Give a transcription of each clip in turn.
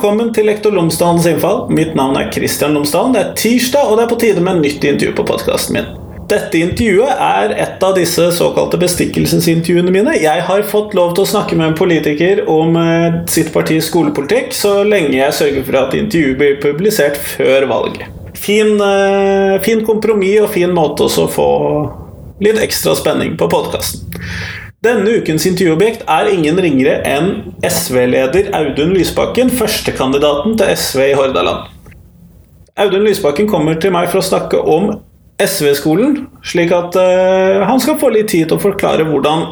Velkommen til Lektor Lomsdalens innfall. Mitt navn er Kristian Lomsdalen. Det er tirsdag, og det er på tide med nytt intervju på podkasten min. Dette intervjuet er et av disse såkalte bestikkelsesintervjuene mine. Jeg har fått lov til å snakke med en politiker om eh, sitt partis skolepolitikk så lenge jeg sørger for at intervjuet blir publisert før valget. Fin, eh, fin kompromiss og fin måte å få litt ekstra spenning på podkasten. Denne ukens intervjuobjekt er ingen ringere enn SV-leder Audun Lysbakken, førstekandidaten til SV i Hordaland. Audun Lysbakken kommer til meg for å snakke om SV-skolen, slik at uh, han skal få litt tid til å forklare hvordan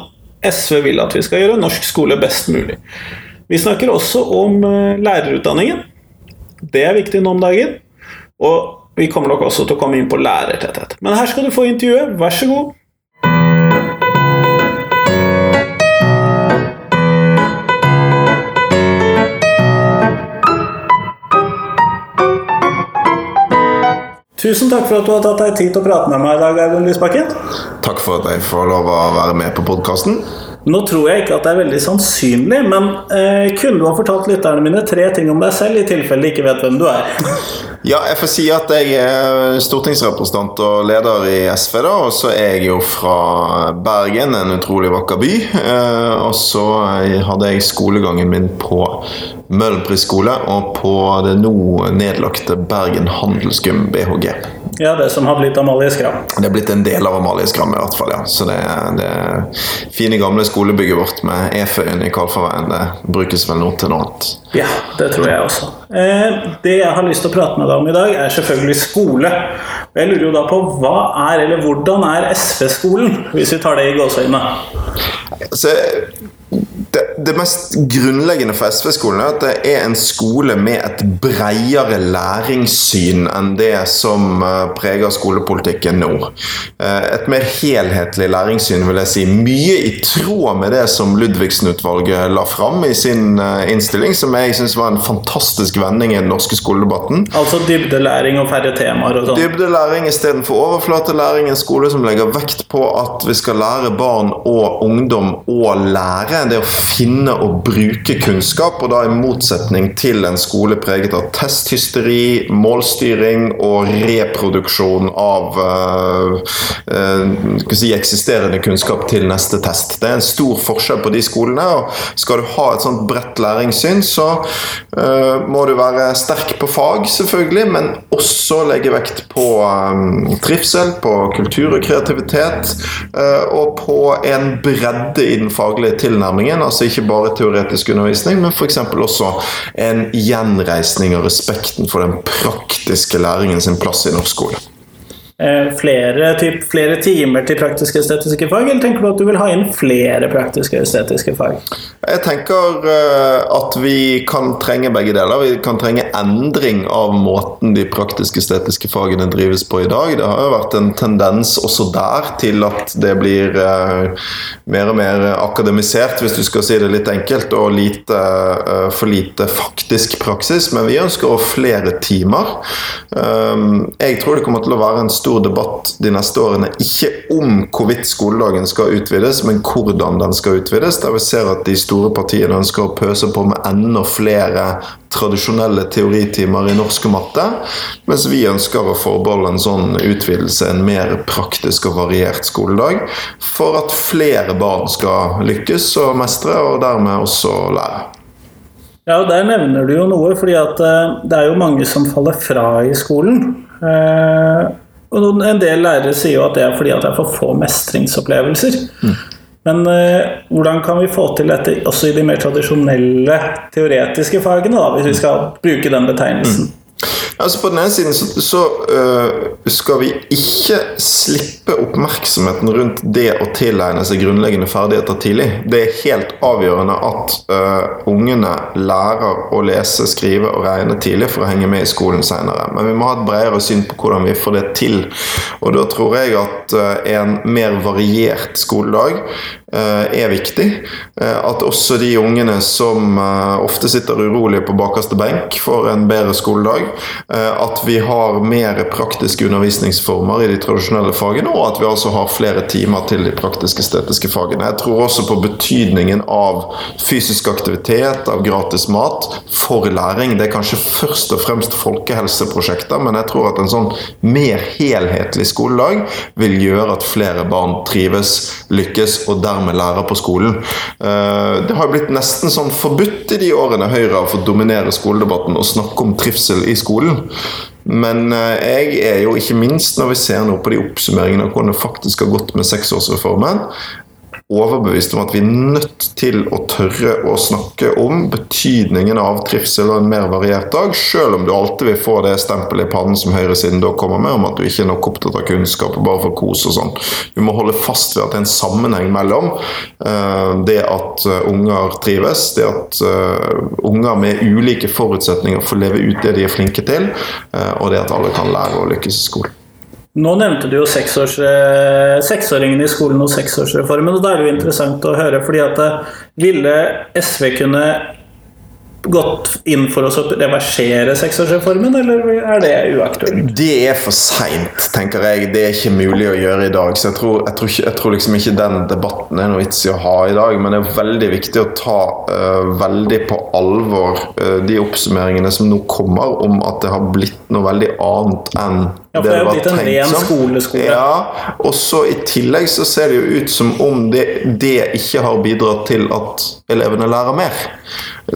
SV vil at vi skal gjøre norsk skole best mulig. Vi snakker også om uh, lærerutdanningen. Det er viktig nå om dagen. Og vi kommer nok også til å komme inn på lærertetthet. Men her skal du få intervjuet. Vær så god. Tusen takk for at du har tatt deg tid til å prate med meg i dag, Audun Lysbakken. Takk for at jeg får lov å være med på podkasten. Nå tror jeg ikke at det er veldig sannsynlig, men eh, kunne du ha fortalt lytterne mine tre ting om deg selv, i tilfelle de ikke vet hvem du er? Ja, jeg får si at jeg er stortingsrepresentant og leder i SV, da. Og så er jeg jo fra Bergen, en utrolig vakker by. Eh, og så hadde jeg skolegangen min på Møhlenpris skole og på det nå nedlagte Bergen Handelsgym BHG. Ja, det som har blitt Amalie Skram. Det er blitt en del av Amalie Skram, i hvert fall. ja. Så det, det fine, gamle skolebygget vårt med Eføyen i Kalfarveien, det brukes vel nå til noe annet. Ja, det tror jeg også. Eh, det jeg har lyst til å prate med deg om i dag, er selvfølgelig skole. Og jeg lurer jo da på hva er, eller hvordan er SV-skolen, hvis vi tar det i gåseøynene? Så det, mest grunnleggende for SV-skolen er at det er en skole med et bredere læringssyn enn det som eh, preger skolepolitikken nå. Eh, et mer helhetlig læringssyn, vil jeg si. Mye i tråd med det som Ludvigsen-utvalget la fram i sin eh, innstilling, som jeg syns var en fantastisk vending i den norske skoledebatten. Altså dybdelæring og færre temaer og sånn? Dybdelæring istedenfor overflatelæring. En skole som legger vekt på at vi skal lære barn og ungdom å lære. Det å finne og bruke kunnskap, og da i motsetning til en skole preget av testhysteri, målstyring og reproduksjon av uh, uh, si, eksisterende kunnskap til neste test. Det er en stor forskjell på de skolene. og Skal du ha et sånt bredt læringssyn, så uh, må du være sterk på fag, selvfølgelig, men også legge vekt på um, trivsel, på kultur og kreativitet, og på en bredde i den faglige tilnærmingen. altså ikke bare teoretisk undervisning, men f.eks. også en gjenreisning av respekten for den praktiske læringen sin plass i norsk skole. Eh, flere, typ, flere, timer til praktiske estetiske fag, eller tenker du at du vil ha inn flere praktiske estetiske fag? Jeg tenker eh, at vi kan trenge begge deler. Vi kan trenge endring av måten de praktiske estetiske fagene drives på i dag. Det har jo vært en tendens også der til at det blir eh, mer og mer akademisert, hvis du skal si det litt enkelt, og lite, for lite faktisk praksis. Men vi ønsker flere timer. Jeg tror det kommer til å være en stor stor debatt de neste årene ikke om hvorvidt skoledagen skal utvides, men hvordan den skal utvides. Der vi ser at de store partiene ønsker å pøse på med enda flere tradisjonelle teoritimer i norsk og matte, mens vi ønsker å forbeholde en sånn utvidelse, en mer praktisk og variert skoledag, for at flere barn skal lykkes og mestre, og dermed også lære. Ja, og Der nevner du jo noe, fordi at eh, det er jo mange som faller fra i skolen. Eh, og en del lærere sier jo at det er fordi at det er for få mestringsopplevelser. Mm. Men uh, hvordan kan vi få til dette også i de mer tradisjonelle teoretiske fagene, da, hvis vi skal bruke den betegnelsen? Mm. Altså På den ene siden så, så uh, skal vi ikke slippe oppmerksomheten rundt det å tilegne seg grunnleggende ferdigheter tidlig. Det er helt avgjørende at uh, ungene lærer å lese, skrive og regne tidlig for å henge med i skolen senere. Men vi må ha et bredere syn på hvordan vi får det til. Og da tror jeg at uh, en mer variert skoledag er viktig. At også de ungene som ofte sitter urolige på bakerste benk, får en bedre skoledag. At vi har mer praktiske undervisningsformer i de tradisjonelle fagene, og at vi altså har flere timer til de praktisk-estetiske fagene. Jeg tror også på betydningen av fysisk aktivitet, av gratis mat, for læring. Det er kanskje først og fremst folkehelseprosjekter, men jeg tror at en sånn mer helhetlig skoledag vil gjøre at flere barn trives, lykkes og dermed lærer på skolen. Det har blitt nesten sånn forbudt i de årene Høyre har fått dominere skoledebatten å snakke om trivsel i skolen. Men jeg er jo ikke minst, når vi ser nå på de oppsummeringene av hvordan det faktisk har gått med seksårsreformen, overbevist om at vi er nødt til å tørre å snakke om betydningen av trivsel og en mer variert dag, selv om du alltid vil få det stempelet i pannen som høyresiden da kommer med, om at du ikke er nok opptatt av kunnskap og bare for kos og sånn. Vi må holde fast ved at det er en sammenheng mellom uh, det at uh, unger trives, det at uh, unger med ulike forutsetninger får leve ut det de er flinke til, og det at alle kan lære å lykkes i skolen. Nå nevnte du jo seksårs, seksåringene i skolen og seksårsreformen. og Da er det jo interessant å høre, fordi at ville SV kunne gått inn for å reversere seksårsreformen, eller er det uaktuelt? Det er for seint, tenker jeg. Det er ikke mulig å gjøre i dag. Så jeg tror, jeg tror, ikke, jeg tror liksom ikke den debatten er noe vits i å ha i dag. Men det er veldig viktig å ta uh, veldig på alvor uh, de oppsummeringene som nå kommer, om at det har blitt noe veldig annet enn ja, for det, det er blitt en ren skoleskole. Ja, og så I tillegg så ser det jo ut som om det, det ikke har bidratt til at elevene lærer mer.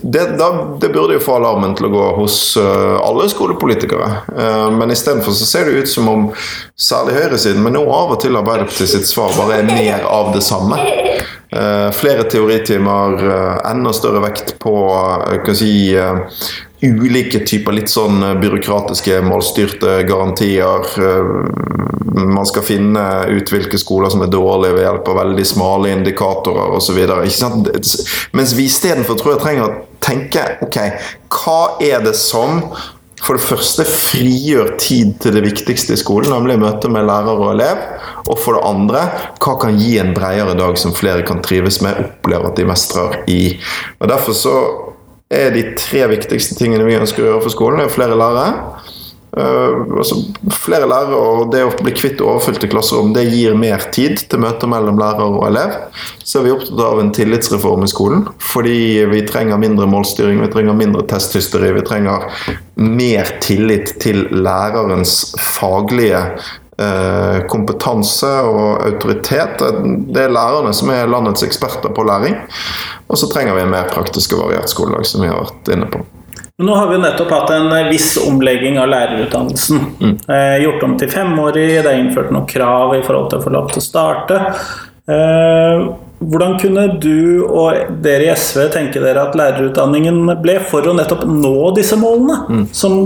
Det, da, det burde jo få alarmen til å gå hos uh, alle skolepolitikere. Uh, men istedenfor så ser det ut som om særlig høyresiden, men nå av og til Arbeiderpartiet sitt svar bare er mer av det samme. Uh, flere teoritimer, enda større vekt på si, ulike typer litt sånn eh, byråkratiske, målstyrte garantier. Eh, man skal finne ut hvilke skoler som er dårlige ved hjelp av veldig smale indikatorer osv. Mens vi istedenfor tror jeg trenger å tenke ok, hva er det som for det første frigjør tid til det viktigste i skolen, nemlig møtet med lærer og elev. Og for det andre, hva kan gi en bredere dag som flere kan trives med, opplever at de mestrer i. Og Derfor så er de tre viktigste tingene vi ønsker å gjøre for skolen. Det er flere lærere. Uh, altså, flere lærere og det å bli kvitt overfylte klasserom det gir mer tid til møter mellom lærer og elev. Så er vi opptatt av en tillitsreform i skolen. Fordi vi trenger mindre målstyring, vi trenger mindre testhysteri. Vi trenger mer tillit til lærerens faglige kompetanse og autoritet. Det er lærerne som er landets eksperter på læring. Og så trenger vi en mer praktisk og variert skoledag, som vi har vært inne på. Nå har vi nettopp hatt en viss omlegging av lærerutdannelsen. Mm. Eh, gjort om til femårig, det er innført noen krav i forhold til å få lov til å starte. Eh, hvordan kunne du og dere i SV tenke dere at lærerutdanningen ble for å nettopp nå disse målene? Mm. Som,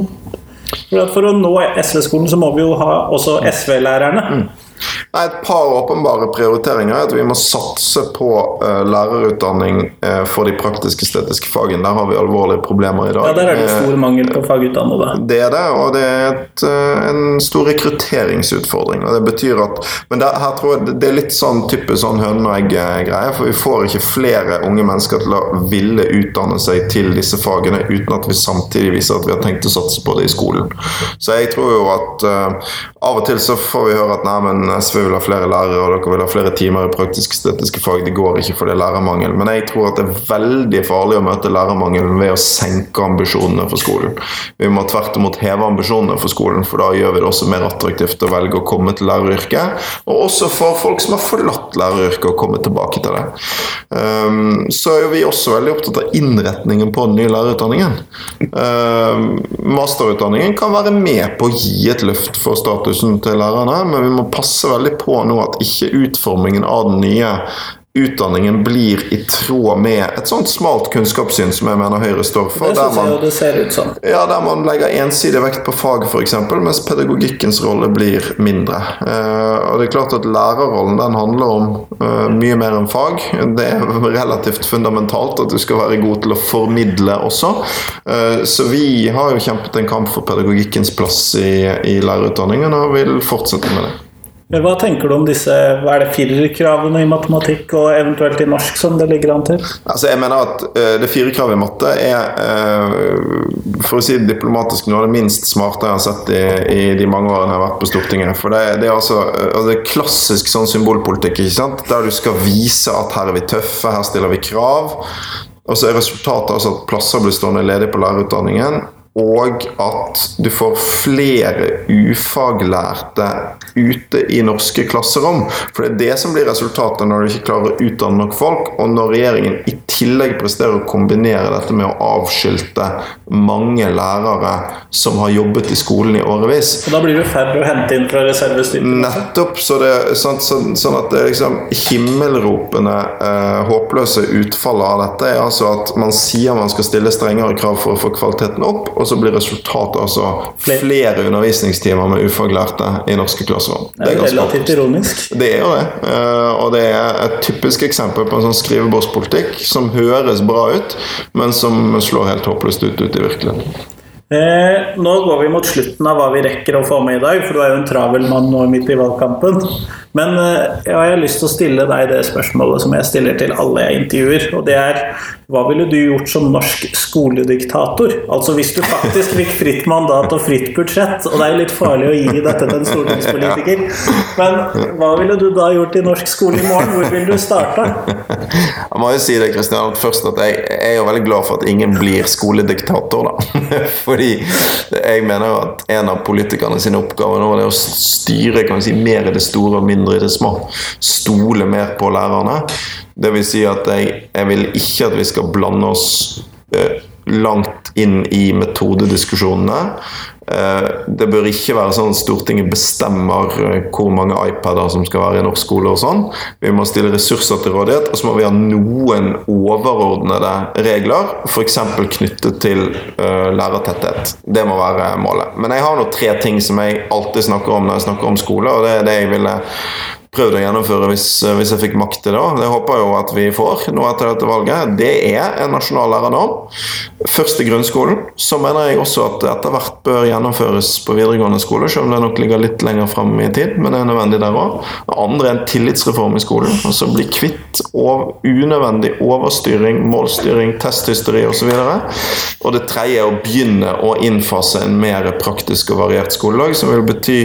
for, å nå SV-skolen så må vi jo ha også SV-lærerne. Mm. Et par åpenbare prioriteringer er at vi må satse på uh, lærerutdanning uh, for de praktisk-estetiske fagene. Der har vi alvorlige problemer i dag. Ja, Der er det stor mangel på fagutdannede. Det er det, og det er et, uh, en stor rekrutteringsutfordring. og det betyr at, Men det, her tror jeg det er litt sånn type sånn høne og egg-greie. For vi får ikke flere unge mennesker til å ville utdanne seg til disse fagene uten at vi samtidig viser at vi har tenkt å satse på det i skolen. Så jeg tror jo at av og til så får vi høre at nei, men SV vil ha flere lærere og dere vil ha flere timer i praktisk-estetiske fag. Det går ikke for det er lærermangel. Men jeg tror at det er veldig farlig å møte lærermangelen ved å senke ambisjonene for skolen. Vi må tvert imot heve ambisjonene for skolen, for da gjør vi det også mer attraktivt å velge å komme til læreryrket. Og også for folk som har forlatt læreryrket, å komme tilbake til det. Um, så er vi også veldig opptatt av innretningen på den nye lærerutdanningen. Um, masterutdanningen kan være med på å gi et løft for statusen til lærerne, men vi må passe passer veldig på nå at ikke utformingen av den nye utdanningen blir i tråd med et sånt smalt kunnskapssyn som jeg mener Høyre står for. Det der man, det ser ut som. Ja, der man legger ensidig vekt på fag, f.eks., mens pedagogikkens rolle blir mindre. Uh, og det er klart at Lærerrollen den handler om uh, mye mer enn fag. Det er relativt fundamentalt at du skal være god til å formidle også. Uh, så vi har jo kjempet en kamp for pedagogikkens plass i, i lærerutdanningen og vil fortsette med det. Hva tenker du om disse hva er det firerkravene i matematikk og eventuelt i norsk som det ligger an til? Altså jeg mener at uh, Det firerkravet i matte er uh, for å si det diplomatisk noe av det minst smarte jeg har sett i, i de mange årene jeg har vært på Stortinget. For det, det er altså, uh, det er klassisk sånn symbolpolitikk, ikke sant? der du skal vise at her er vi tøffe, her stiller vi krav. Og så er resultatet altså at plasser blir stående ledige på lærerutdanningen og at du får flere ufaglærte ute i norske klasserom. For det er det som blir resultatet når du ikke klarer å utdanne nok folk, og når regjeringen i tillegg presterer å kombinere dette med å avskilte mange lærere som har jobbet i skolen i årevis. Og da blir det færre å hente inn fra reservestyrken? Nettopp. Så det, sånn, sånn, sånn, at det er liksom himmelropende eh, håpløse utfallet av dette er altså at man sier man skal stille strengere krav for å få kvaliteten opp. og så blir resultatet altså flere undervisningstimer med ufaglærte i norske klasserom. Det er, relativt ironisk. Det er jo det. Eh, og det er et typisk eksempel på en sånn skrivebordspolitikk som høres bra ut, men som slår helt håpløst ut ute i virkeligheten. Eh, nå går vi mot slutten av hva vi rekker å få med i dag, for du er jo en travel mann nå midt i valgkampen. Men eh, jeg har lyst til å stille deg det spørsmålet som jeg stiller til alle jeg intervjuer. Og det er hva ville du gjort som norsk skolediktator? Altså hvis du faktisk fikk fritt mandat og fritt budsjett, og det er jo litt farlig å gi dette til en stortingspolitiker, men hva ville du da gjort i norsk skole i morgen? Hvor ville du starta? Jeg må jo si det, Kristian, først at jeg er jo veldig glad for at ingen blir skolediktator, da. Fordi jeg mener jo at en av politikerne sine oppgaver nå er å styre kan vi si, mer i det store og mindre i det små. Stole mer på lærerne. Det vil si at jeg, jeg vil ikke at vi skal blande oss eh, langt inn i metodediskusjonene. Eh, det bør ikke være sånn at Stortinget bestemmer eh, hvor mange iPader som skal være i norsk skole. og sånn. Vi må stille ressurser til rådighet, og så må vi ha noen overordnede regler. F.eks. knyttet til uh, lærertetthet. Det må være målet. Men jeg har nå tre ting som jeg alltid snakker om når jeg snakker om skole, og det er det jeg ville prøvd å gjennomføre hvis, eh, hvis, jeg fikk makt til det. Det håper jeg jo at vi får nå etter dette valget. Det er en nasjonal lærernorm. Først i grunnskolen. Så mener jeg også at det etter hvert bør gjennomføres på videregående skole, selv om det nok ligger litt lenger fram i tid, men det er nødvendig der òg. Det andre er en tillitsreform i skolen. Altså bli kvitt og unødvendig overstyring, målstyring, testhysteri osv. Og, og det tredje er å begynne å innfase en mer praktisk og variert skoledag, som vil bety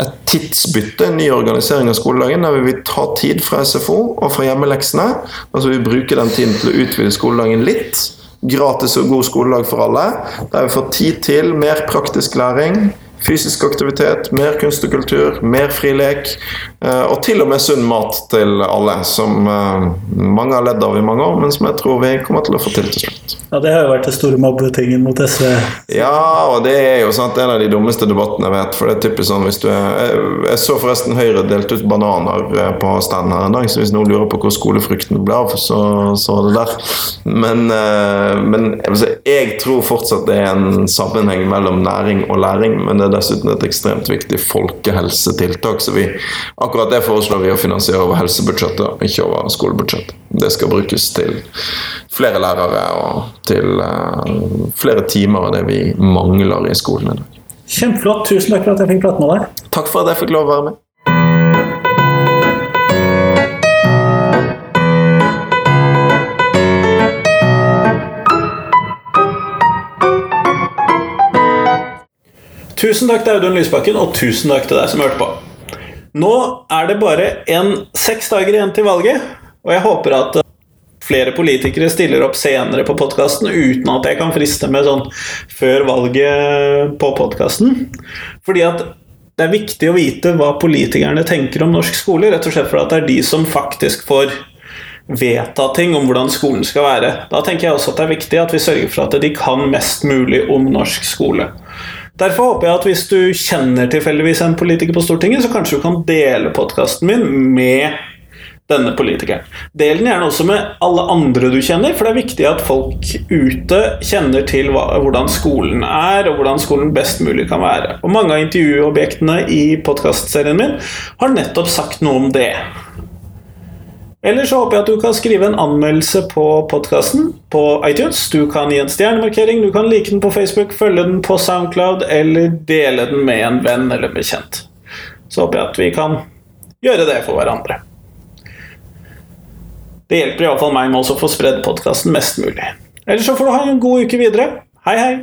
et tidsbytte, en ny organisering av skoledagen, der vi vil ta tid fra SFO og fra hjemmeleksene. Altså vi bruker den tiden til å utvide skoledagen litt. Gratis og god skoledag for alle. Der vi får tid til mer praktisk læring, fysisk aktivitet, mer kunst og kultur, mer fri lek. Eh, og til og med sunn mat til alle, som eh, mange har ledd av i mange år, men som jeg tror vi kommer til å få til til slutt. Ja, Det har jo vært den store mobbetingen mot SV. Ja, og det er jo sant, en av de dummeste debattene jeg vet. For det er typisk sånn hvis du er Jeg så forresten Høyre delte ut bananer eh, på stand her en dag, så hvis noen lurer på hvor skolefrukten ble av, så så det der. Men, men jeg tror fortsatt det er en sammenheng mellom næring og læring, men det er dessuten et ekstremt viktig folkehelsetiltak. Så vi, akkurat det foreslår vi å finansiere over helsebudsjettet, ikke over skolebudsjettet. Det skal brukes til flere lærere og til uh, flere timer av det vi mangler i skolen i dag. Kjempeflott. Tusen takk for at jeg fikk prate med deg. Takk for at jeg fikk lov å være med. Tusen takk til Audun Lysbakken, og tusen takk til deg som hørte på. Nå er det bare en seks dager igjen til valget, og jeg håper at eh, flere politikere stiller opp senere på podkasten uten at jeg kan friste med sånn før valget på podkasten. Fordi at det er viktig å vite hva politikerne tenker om norsk skole, rett og slett fordi det er de som faktisk får vedta ting om hvordan skolen skal være. Da tenker jeg også at det er viktig at vi sørger for at de kan mest mulig om norsk skole. Derfor håper jeg at hvis du kjenner tilfeldigvis en politiker på Stortinget, så kanskje du kan dele podkasten min med denne politikeren. Del den gjerne også med alle andre du kjenner, for det er viktig at folk ute kjenner til hva, hvordan skolen er, og hvordan skolen best mulig kan være. Og mange av intervjuobjektene i podkastserien min har nettopp sagt noe om det. Eller så håper jeg at du kan skrive en anmeldelse på podkasten på iTunes. Du kan gi en stjernemarkering, du kan like den på Facebook, følge den på Soundcloud eller dele den med en venn eller bekjent. så håper jeg at vi kan gjøre det for hverandre. Det hjelper iallfall meg med å få spredd podkasten mest mulig. Ellers så får du ha en god uke videre. Hei, hei!